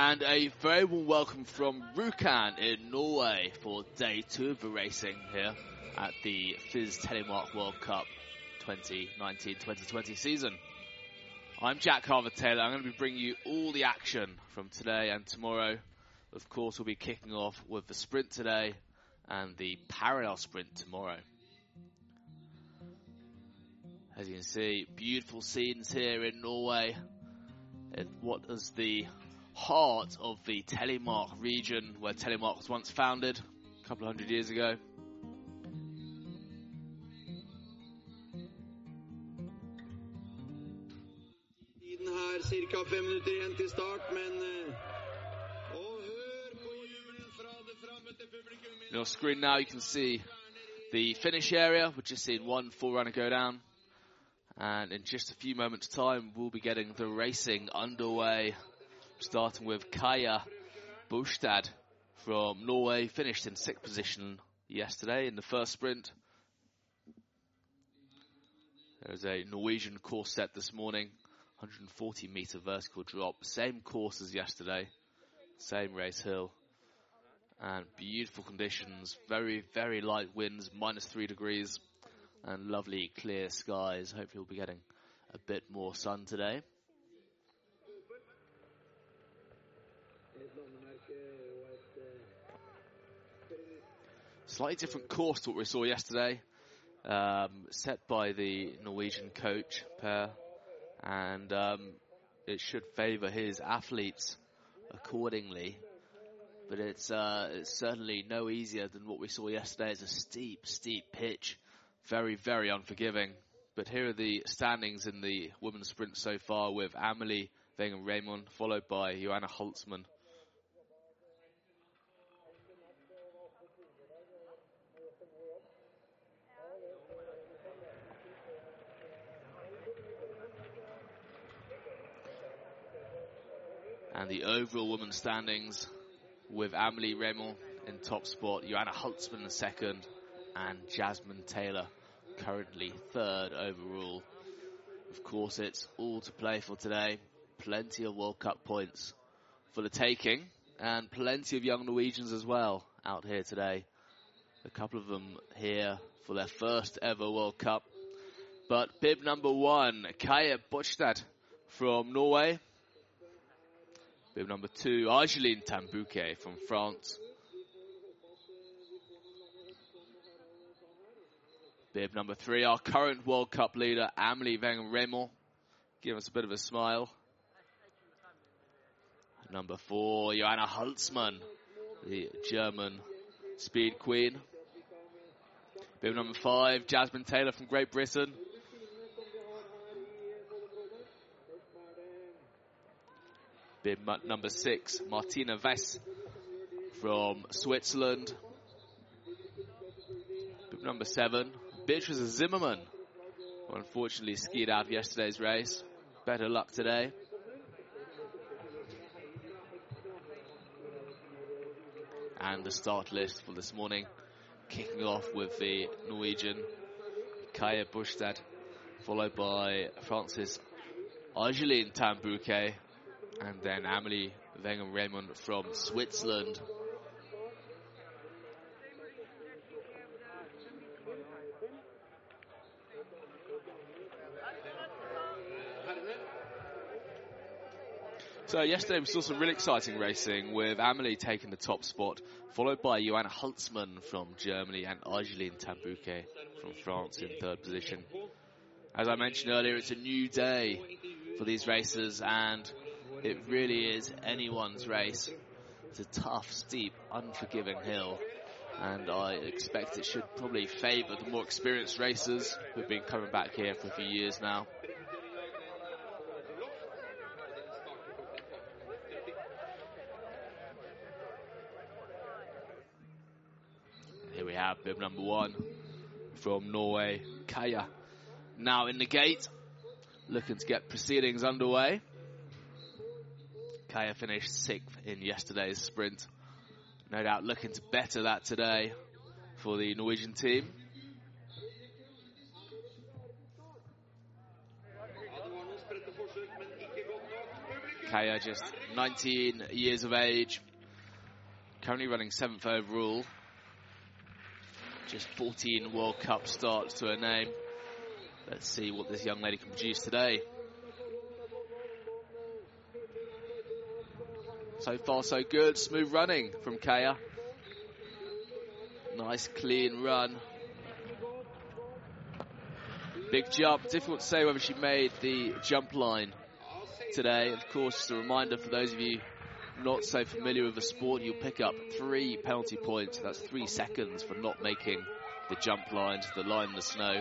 And a very warm welcome from Rjukan in Norway for day two of the racing here at the FIS Telemark World Cup 2019-2020 season. I'm Jack Harvey-Taylor. I'm going to be bringing you all the action from today and tomorrow. Of course, we'll be kicking off with the sprint today and the parallel sprint tomorrow. As you can see, beautiful scenes here in Norway. what is the heart of the Telemark region where Telemark was once founded a couple of hundred years ago. Cirka fem minutter igjen til start, men eh, On your screen now, you can see the finish area. We've just seen one forerunner go down. And in just a few moments' time, we'll be getting the racing underway. Starting with Kaya Bostad from Norway, finished in sixth position yesterday in the first sprint. There's a Norwegian course set this morning, 140 meter vertical drop, same course as yesterday, same race hill and beautiful conditions. Very, very light winds, minus three degrees, and lovely clear skies. Hopefully, we'll be getting a bit more sun today. Slightly different course to what we saw yesterday, um, set by the Norwegian coach, Per, and um, it should favour his athletes accordingly but it's uh, it's certainly no easier than what we saw yesterday. It's a steep, steep pitch, very, very unforgiving. But here are the standings in the women's sprint so far with Amelie Wenger Reymond, followed by Johanna Holzmann. And the overall women's standings with Amelie Reymond in top spot, Johanna Holzmann in second, and Jasmine Taylor currently third overall. Of course, it's all to play for today. Plenty of World Cup points for the taking, and plenty of young Norwegians as well out here today. A couple of them here for their first ever World Cup. But bib number one, Kaya Bostad from Norway, Bib number two, Argeline Tan-Bouquet from France. Bib number three, our current World Cup leader, Amelie Van Reymond. Give us a bit of a smile. Number four, Johanna Holzmann, the German speed queen. Bib number five, Jasmine Taylor from Great Britain. Bib number six, Martina Wyss from Switzerland. Bib number seven, Beatrice Zimmermann, who unfortunately skied out of yesterday's race. Better luck today. And the start list for this morning, kicking off with the Norwegian Kaya Bostad, followed by Francis Argeline Tan-Bouquet and then Amelie Wenger Reymond from Switzerland. So yesterday we saw some really exciting racing with Amelie taking the top spot, followed by Johanna Holzmann from Germany and Argeline Tan-Bouquet from France in third position. As I mentioned earlier, it's a new day for these races and it really is anyone's race. It's a tough, steep, unforgiving hill. And I expect it should probably favour the more experienced racers who've been coming back here for a few years now. Here we have bib number one from Norway, Kaya. Now in the gate, looking to get proceedings underway. Kaja finished sixth in yesterday's sprint. No doubt looking to better that today for the Norwegian team. Kaya just 19 years of age, currently running seventh overall. Just 14 World Cup starts to her name. Let's see what this young lady can produce today. So far, so good. Smooth running from Kaya. Nice, clean run. Big jump. Difficult to say whether she made the jump line today. Of course, just a reminder for those of you not so familiar with the sport, you'll pick up three penalty points. That's three seconds for not making the jump line to the line in the snow.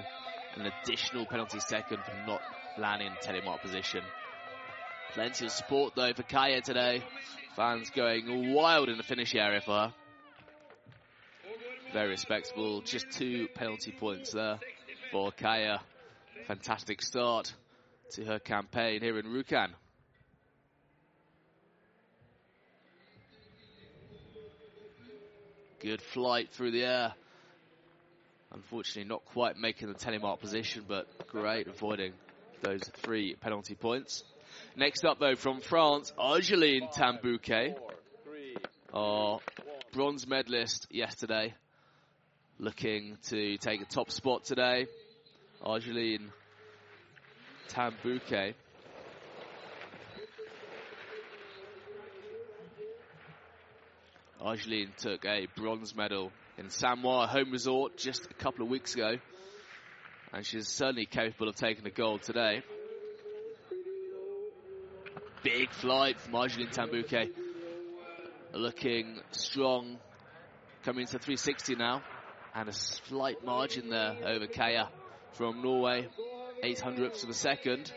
An additional penalty second for not landing in telemark position. Plenty of support though for Kaya today. Fans going wild in the finish area for her. Very respectable. Just two penalty points there for Kaya. Fantastic start to her campaign here in Rjukan. Good flight through the air. Unfortunately, not quite making the telemark position, but great avoiding those three penalty points. Next up, though, from France, Argeline Tan-Bouquet, our bronze medalist yesterday, looking to take a top spot today. Argeline Tan-Bouquet. Argeline took a bronze medal in Samoa home resort just a couple of weeks ago. And she's certainly capable of taking the gold today. Big flight from Argeline Tan-Bouquet. Looking strong. Coming into 360 now. And a slight margin there over Kaya from Norway. 800ths of a second.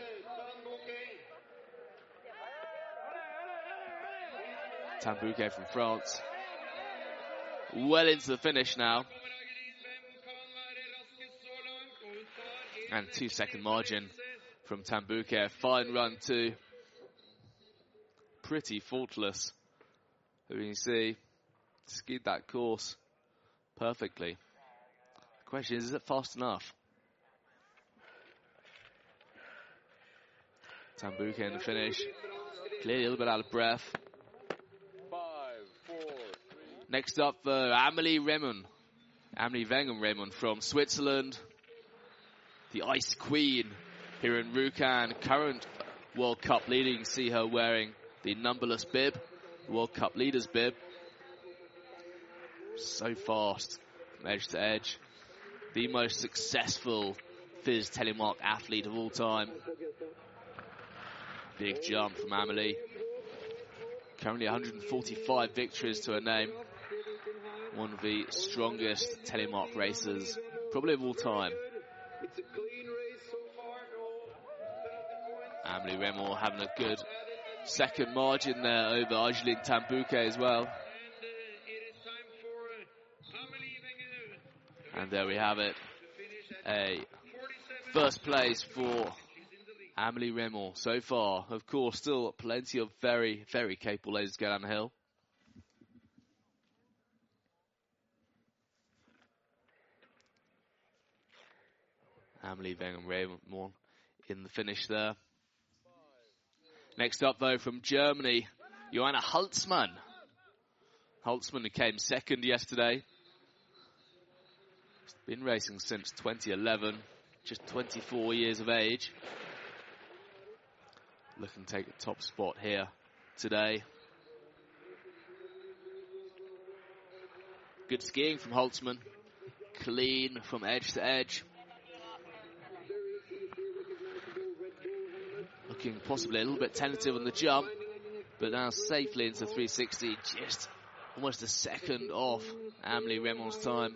Tan-Bouquet from France. Well into the finish now. And two second margin from Tan-Bouquet. Fine run too. Pretty faultless. You can see, skied that course perfectly. The question is, is it fast enough? Tan-Bouquet in the finish. Clearly a little bit out of breath. Next up, uh, Amelie Reymond. Amelie Wenger Reymond from Switzerland. The Ice Queen here in Rjukan. Current World Cup leader. You can see her wearing the numberless bib. World Cup leader's bib. So fast edge to edge. The most successful FIS telemark athlete of all time. Big jump from Amelie. Currently 145 victories to her name one of the strongest telemark racers, probably of all time. Amelie Reymond having a good second margin there over Argeline Tan-Bouquet as well. And there we have it. A first place for Amelie Reymond so far. Of course, still plenty of very, very capable ladies to go down the hill. Amelie Reymond in the finish there. Next up, though, from Germany, Johanna Holzmann. Who came second yesterday. Been racing since 2011, just 24 years of age. Looking to take a top spot here today. Good skiing from Holzmann. Clean from edge to edge. Looking possibly a little bit tentative on the jump, but now safely into 360, just almost a second off Amelie Reymond's time.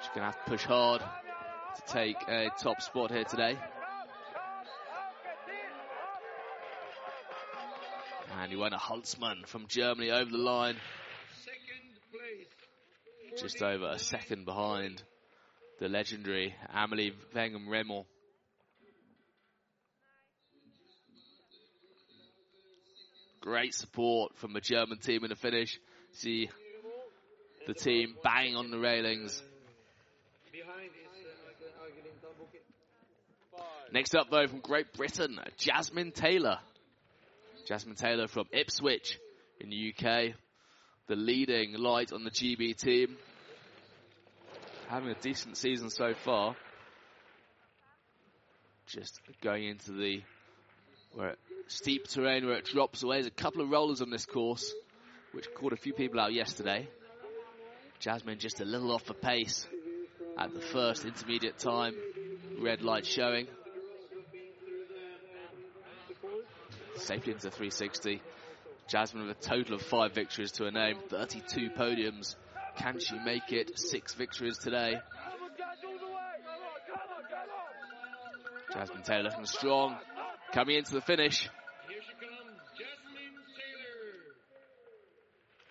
She's going to have to push hard to take a top spot here today. And Johanna Holzmann from Germany over the line. Just over a second behind the legendary Amelie Wenger Reymond. Great support from the German team in the finish. See the team banging on the railings. Next up, though, from Great Britain, Jasmine Taylor. Jasmine Taylor from Ipswich in the UK, the leading light on the GB team. Having a decent season so far. Just going into the where it, steep terrain where it drops away. There's a couple of rollers on this course, which caught a few people out yesterday. Jasmine just a little off the pace at the first intermediate time. Red light showing. Safely into 360. Jasmine with a total of five victories to her name, 32 podiums. Can she make it? Six victories today. Jasmine Taylor looking strong. Coming into the finish.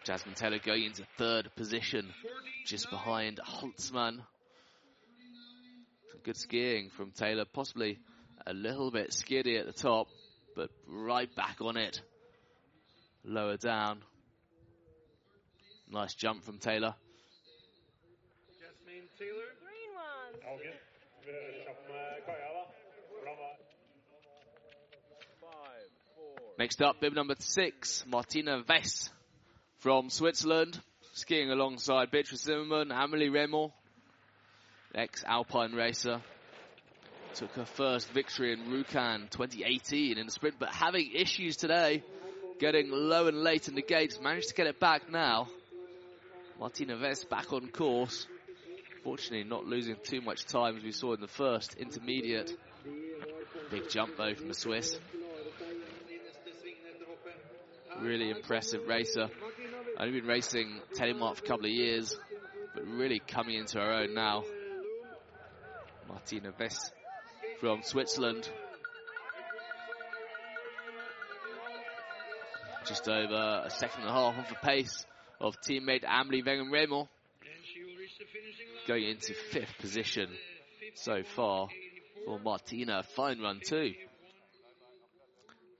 Jasmine Taylor going into third position, just behind Holzmann. Some good skiing from Taylor, possibly a little bit skiddy at the top, but right back on it. Lower down. Nice jump from Taylor. Jasmine Taylor. Green one. Haugen. Kjapp med Kaja, da. Hvordan var Next up, bib number six, Martina Wyss from Switzerland, skiing alongside Beatrice Zimmermann, Amelie Reymond, ex-Alpine racer. Took her first victory in Rjukan 2018 in the sprint, but having issues today, getting low and late in the gates, managed to get it back now. Martina Wyss back on course. Fortunately, not losing too much time as we saw in the first intermediate. Big jump though from the Swiss. Really impressive racer. Only been racing telemark for a couple of years, but really coming into her own now. Martina Wyss from Switzerland. Just over a second and a half off the pace of teammate Amelie line. going into fifth position so far for Martina. Fine run too.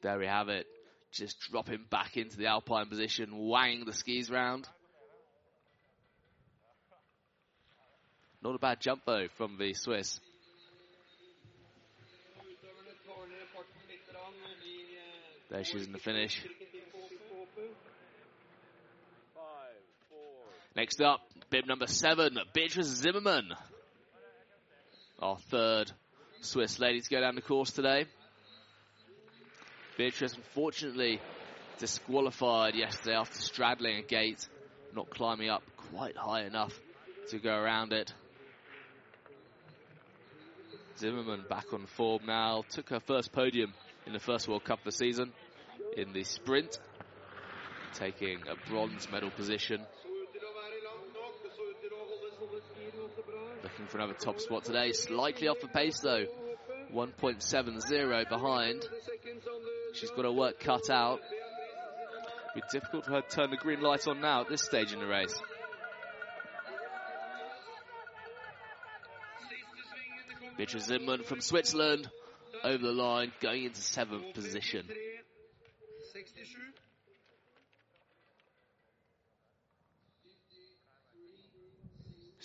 There we have it. Just dropping back into the alpine position, wanging the skis round. Not a bad jump though from the Swiss. There she is in the finish. Next up, bib number seven, Beatrice Zimmermann. Our third Swiss lady to go down the course today. Beatrice, unfortunately, disqualified yesterday after straddling a gate, not climbing up quite high enough to go around it. Zimmermann back on form now, took her first podium in the first World Cup of the season in the sprint, taking a bronze medal position. Looking for another top spot today, slightly off the pace though, 1.70 behind. She's got her work cut out. Be difficult for her to turn the green light on now at this stage in the race. Beatrice Zimmermann from Switzerland over the line, going into seventh position.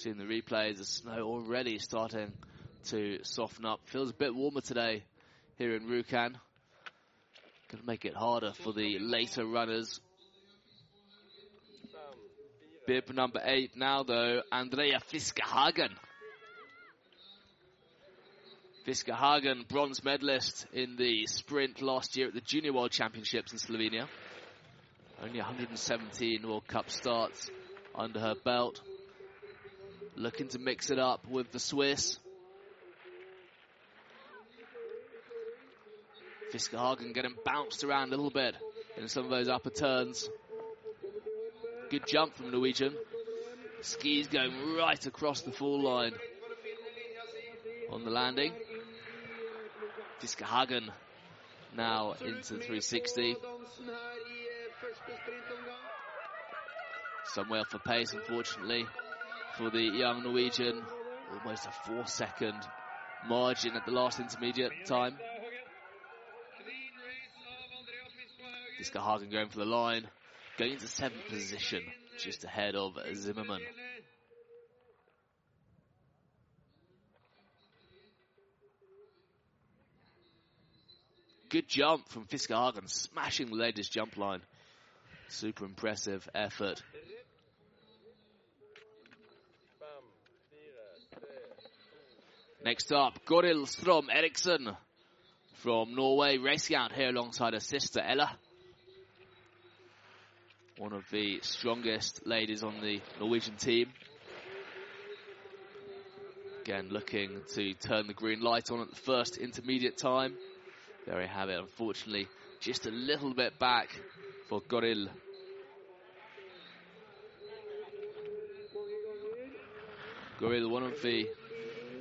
Seeing the replays, the snow already starting to soften up. Feels a bit warmer today here in Rjukan. Going to make it harder for the later runners. Bib number eight now though, Andrea Fiskehagen. Fiskehagen, bronze medalist in the sprint last year at the Junior World Championships in Slovenia. Only 117 World Cup starts under her belt. Looking to mix it up with the Swiss. Fiskehagen getting bounced around a little bit in some of those upper turns. Good jump from Norwegian. Skis going right across the fall line on the landing. Fiskehagen now into the 360. Somewhere for pace, unfortunately, for the young Norwegian. Almost a four second margin at the last intermediate time. Fiskehagen. Fiskehagen going for the line, going into seventh position, just ahead of Zimmermann. good jump from Fiskehagen, smashing the ladies' jump line. Super impressive effort. Next up, Goril Strom Eriksson from Norway, racing out here alongside her sister Ella. One of the strongest ladies on the Norwegian team. Again, looking to turn the green light on at the first intermediate time. There we have it, unfortunately, just a little bit back for Goril. Goril, one of the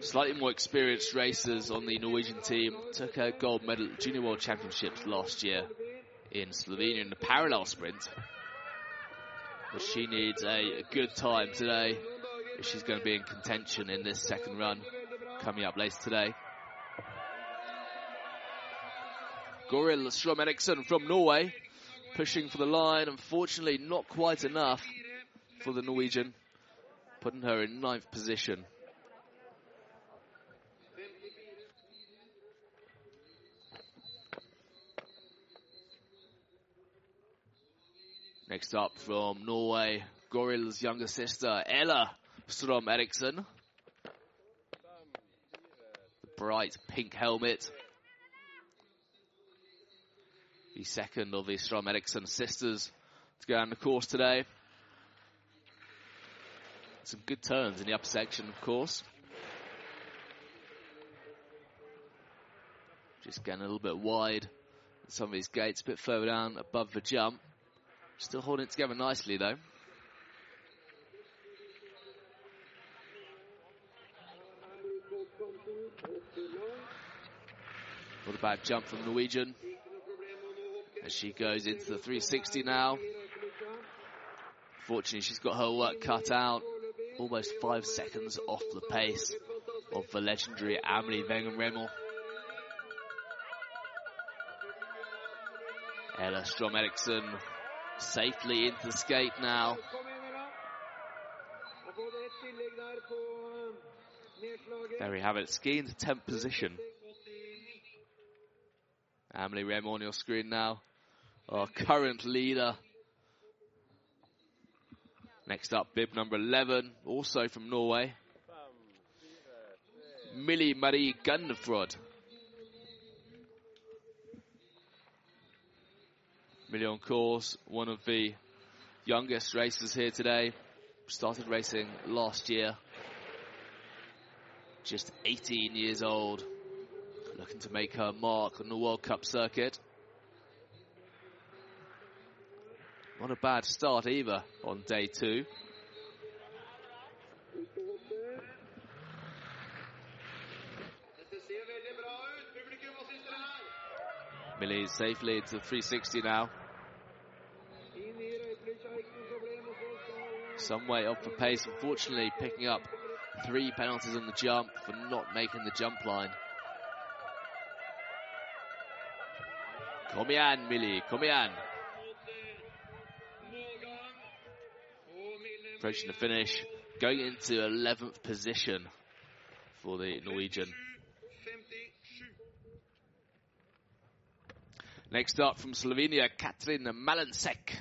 slightly more experienced racers on the Norwegian team, took a gold medal at Junior World Championships last year in Slovenia in the parallel sprint. But she needs a, good time today if she's going to be in contention in this second run coming up later today. Goril Strom from Norway pushing for the line. Unfortunately, not quite enough for the Norwegian, putting her in ninth position. Next up from Norway, Goril's younger sister, Ella Strom Eriksson. The bright pink helmet. The second of the Strom Eriksson sisters to go on the course today. Some good turns in the upper section, of course. Just getting a little bit wide. Some of these gates a bit further down above the jump. Still holding it together nicely though. What about jump from Norwegian? As she goes into the 360 now. Fortunately, she's got her work cut out. Almost five seconds off the pace of the legendary Amelie Wenger-Reymond. Ella Strom Eriksson safely into the skate now. There we have it, skiing to 10th position. Amelie Reymond your screen now. Our current leader. Next up, bib number 11, also from Norway. Millie Marie Gundefrod. Millie on course, one of the youngest racers here today. Started racing last year. Just 18 years old. Looking to make her mark on the World Cup circuit. Not a bad start either on day two. Millie safely into 360 now. Some way off the pace, unfortunately picking up three penalties on the jump for not making the jump line. Kom igjen, Millie. Kom igjen. Approaching the finish. Going into 11th position for the Norwegian. Next up from Slovenia, Katrina Malensek.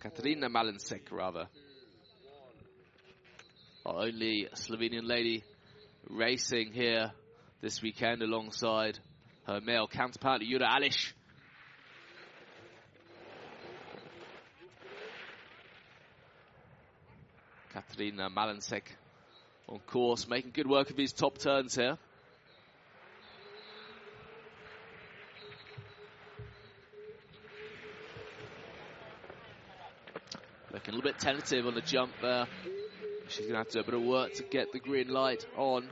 Katarina Malensek, rather. Our only Slovenian lady racing here this weekend alongside her male counterpart, Jura Alish. Katarina Malensek on course, making good work of these top turns here. Looking a little bit tentative on the jump there. She's going to have to do a bit of work to get the green light on.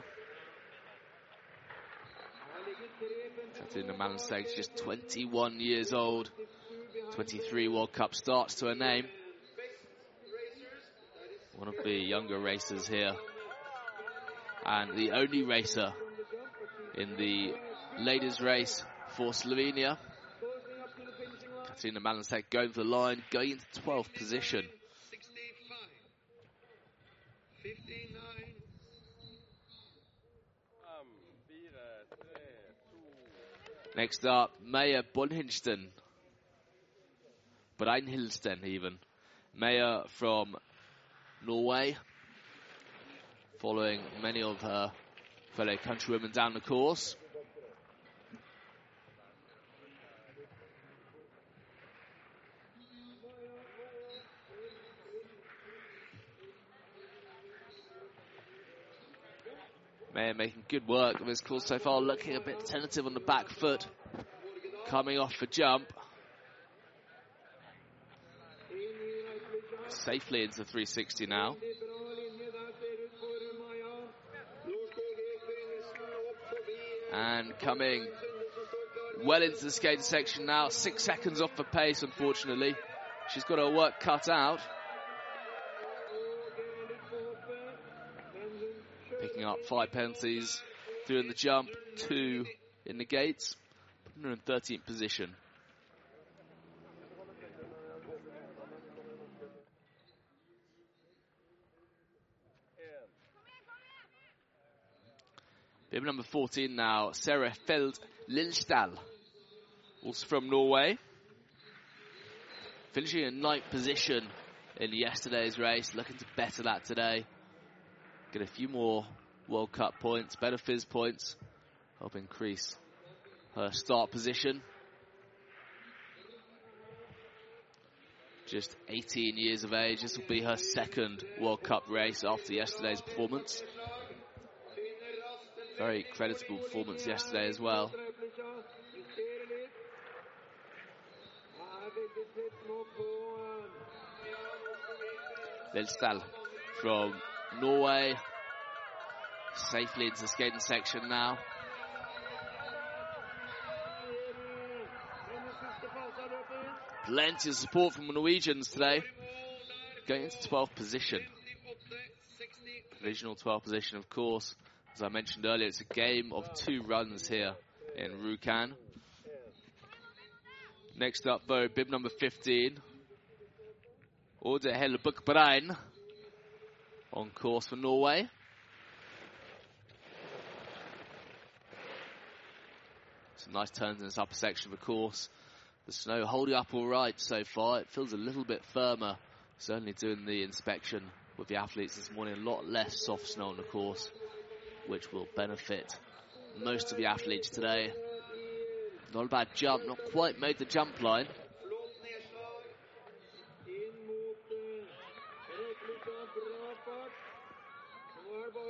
Katarina Malensek, is just 21 years old. 23 World Cup starts to her name. One of the younger racers here. And the only racer in the ladies race for Slovenia. Katarina Malensek going for the line, going into 12th position. 59. Next up, Maya Bunhinsten. Breinhilsten, even. Maya from Norway, following many of her fellow countrywomen down the course. Mayer making good work of his course so far, looking a bit tentative on the back foot, coming off for jump. Safely into 360 now. And coming well into the skating section now. Six seconds off for pace, unfortunately. She's got her work cut out. Up five penalties, three in the jump, two in the gates, putting her in 13th position. Bib number 14 now, Sarah Feld Lilsdal, also from Norway. Finishing in ninth position in yesterday's race, looking to better that today. Get a few more World Cup points, better FIS points, help increase her start position. Just 18 years of age, this will be her second World Cup race after yesterday's performance. Very creditable performance yesterday as well. Lilsdal from Norway. Safely into the skating section now. Plenty of support from the Norwegians today. Going into 12th position. Provisional 12th position, of course. As I mentioned earlier, it's a game of two runs here in Rjukan. Next up, though, bib number 15. Order Hellebukbrein on course for Norway. Some nice turns in this upper section of the course. The snow holding up all right so far. It feels a little bit firmer. Certainly doing the inspection with the athletes this morning. A lot less soft snow on the course, which will benefit most of the athletes today. Not a bad jump, not quite made the jump line.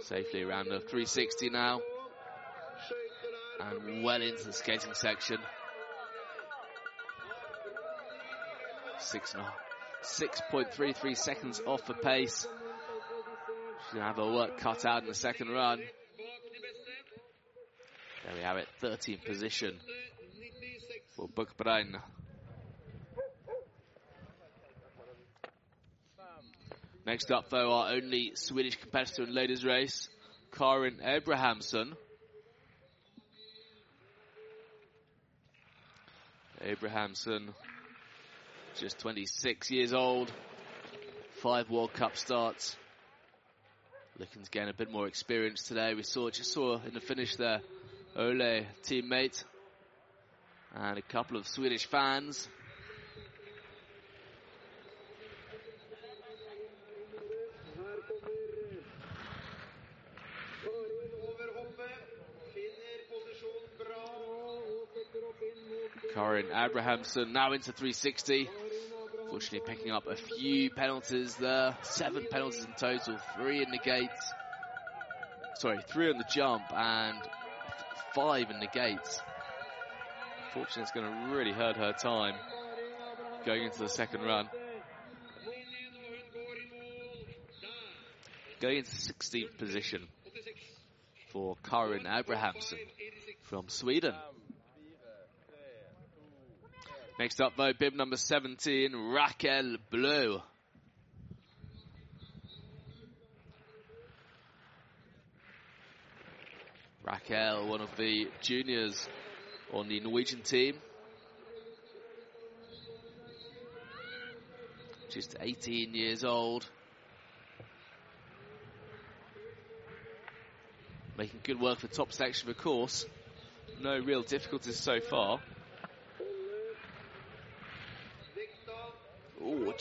Safely around the 360 now. And well into the skating section. Six and a half. 6.33 seconds off the pace. She's going to have her work cut out in the second run. There we have it, 13th position for Bukbrein. Next up, though, our only Swedish competitor in ladies' race, Karin Abrahamsson. Abrahamsson, just 26 years old, five World Cup starts. Looking to gain a bit more experience today. We saw just saw in the finish there, Ole teammate, and a couple of Swedish fans. Karin Abrahamsson now into 360. Fortunately picking up a few penalties there. Seven penalties in total. Three in the gates. Sorry, three on the jump and five in the gates. Fortunately, it's going to really hurt her time going into the second run. Going into 16th position for Karin Abrahamsson from Sweden. Next up, though, bib number 17, Raquel Blue. Raquel, one of the juniors on the Norwegian team. Just 18 years old. Making good work for top section of the course. no real difficulties so far.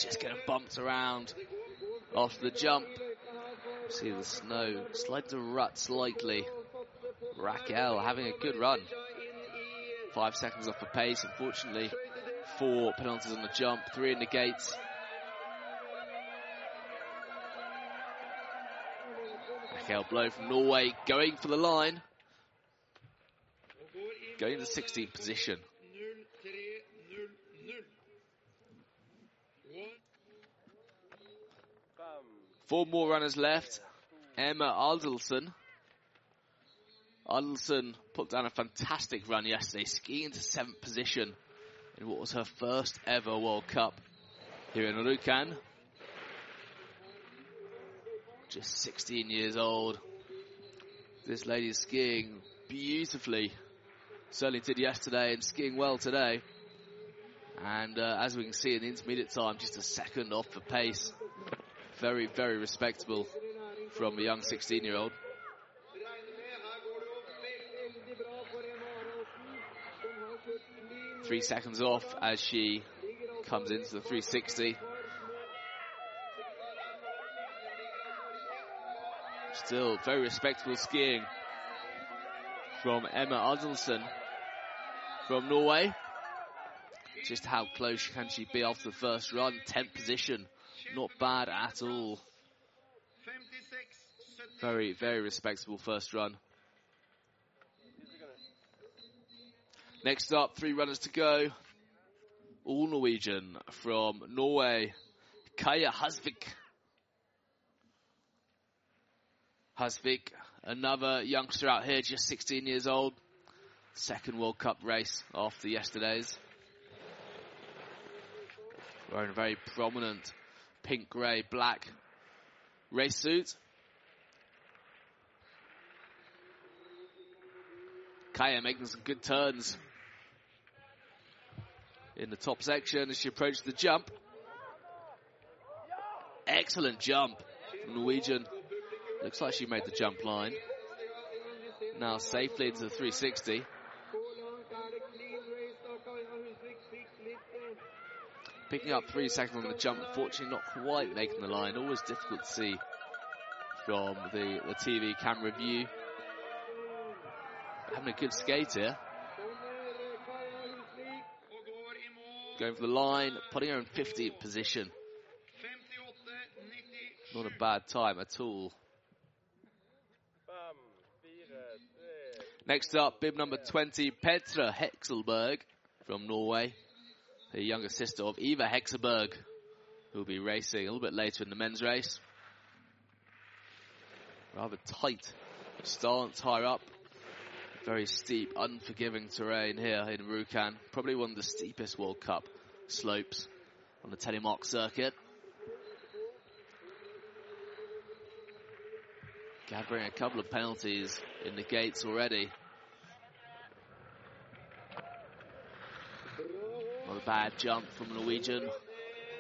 Just getting bumped around after the jump. See the snow slide to rut slightly. Raquel having a good run. Five seconds off the pace, unfortunately. Four penalties on the jump, three in the gates. Raquel Blow from Norway going for the line. Going to 16th position. Four more runners left. Emma Aldelson. Aldelson put down a fantastic run yesterday, skiing into seventh position in what was her first ever World Cup here in Rjukan. Just 16 years old. This lady is skiing beautifully. Certainly did yesterday and skiing well today. And uh, as we can see in the intermediate time, just a second off the pace. Very, very respectable from a young 16 year old. Three seconds off as she comes into the 360. Still very respectable skiing from Emma Adelson from Norway. Just how close can she be after the first run? 10th position. Not bad at all. Very, very respectable first run. Next up, three runners to go. All Norwegian from Norway, Kaya Hasvik. Hasvik, another youngster out here, just 16 years old. Second World Cup race after yesterday's. Wearing a very prominent pink, grey, black race suit. Kaya making some good turns in the top section as she approaches the jump. Excellent jump from Norwegian. Looks like she made the jump line. Now safely into the 360. Picking up three seconds on the jump, unfortunately not quite making the line. Always difficult to see from the, the TV camera view. Having a good skate here. Going for the line, putting her in 50th position. Not a bad time at all. Next up, bib number 20, Petra Hexelberg from Norway. The younger sister of Eva Hekselberg, who will be racing a little bit later in the men's race. Rather tight stance higher up. Very steep, unforgiving terrain here in Rjukan. Probably one of the steepest World Cup slopes on the Telemark circuit. Gathering a couple of penalties in the gates already. A bad jump from Norwegian.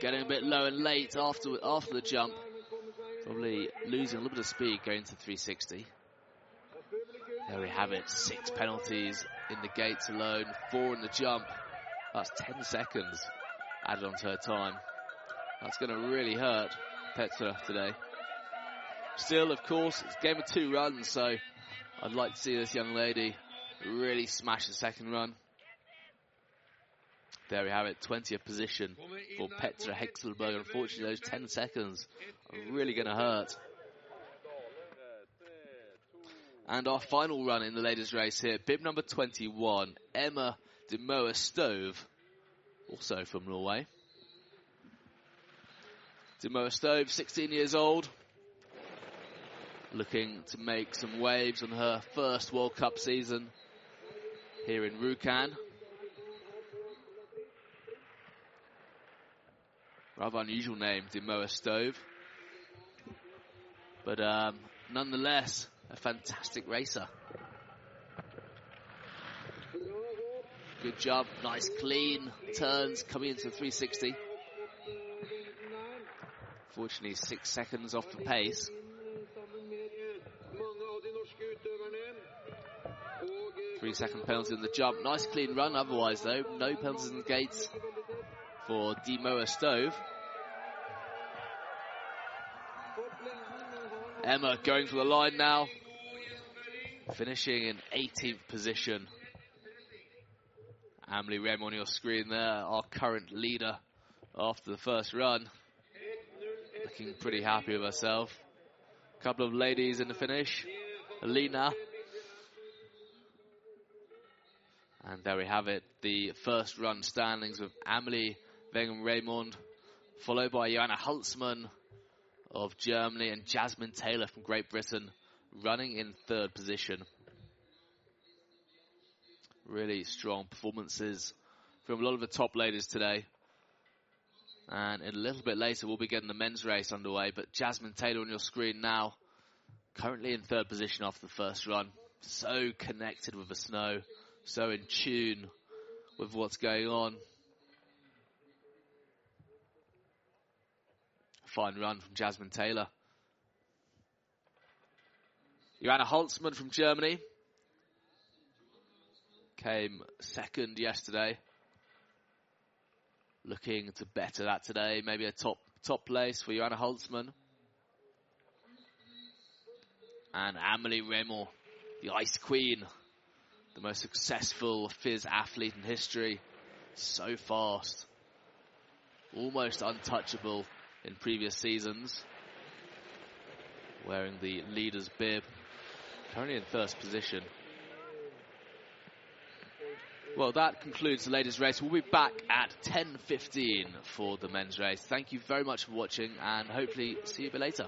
Getting a bit low and late after after the jump. Probably losing a little bit of speed going to 360. There we have it. Six penalties in the gates alone. Four in the jump. That's 10 seconds added onto her time. That's going to really hurt Petra today. Still, of course, it's game of two runs, so I'd like to see this young lady really smash the second run. There we have it, 20th position for Petra Hexelberg. Unfortunately, those 10 seconds are really going to hurt. And our final run in the ladies' race here, bib number 21, Emma de Moa Stove, also from Norway. De Moa Stove, 16 years old, looking to make some waves on her first World Cup season here in Rjukan. Rather unusual name, De Moa Stove. But um, nonetheless, a fantastic racer. Good job, nice clean turns coming into 360. Fortunately, six seconds off the pace. Three second penalty on the jump. Nice clean run otherwise though. No penalties in the gates for Demoa Stove. Emma going for the line now. Finishing in 18th position. Amelie Reymond your screen there, our current leader after the first run. Looking pretty happy with herself. A couple of ladies in the finish. Alina. And there we have it. The first run standings with Amelie Wenger Reymond, followed by Johanna Holzmann of Germany and Jasmine Taylor from Great Britain running in third position. Really strong performances from a lot of the top ladies today. And a little bit later, we'll be getting the men's race underway. But Jasmine Taylor on your screen now, currently in third position after the first run. So connected with the snow, so in tune with what's going on. Fine run from Jasmine Taylor. Johanna Holzmann from Germany came second yesterday. Looking to better that today. Maybe a top top place for Johanna Holzmann. And Amelie Reymond, the Ice Queen, the most successful FIS athlete in history. So fast. Almost untouchable in previous seasons. Wearing the leader's bib. Currently in first position. Well, that concludes the ladies' race. We'll be back at 10.15 for the men's race. Thank you very much for watching and hopefully see you a bit later.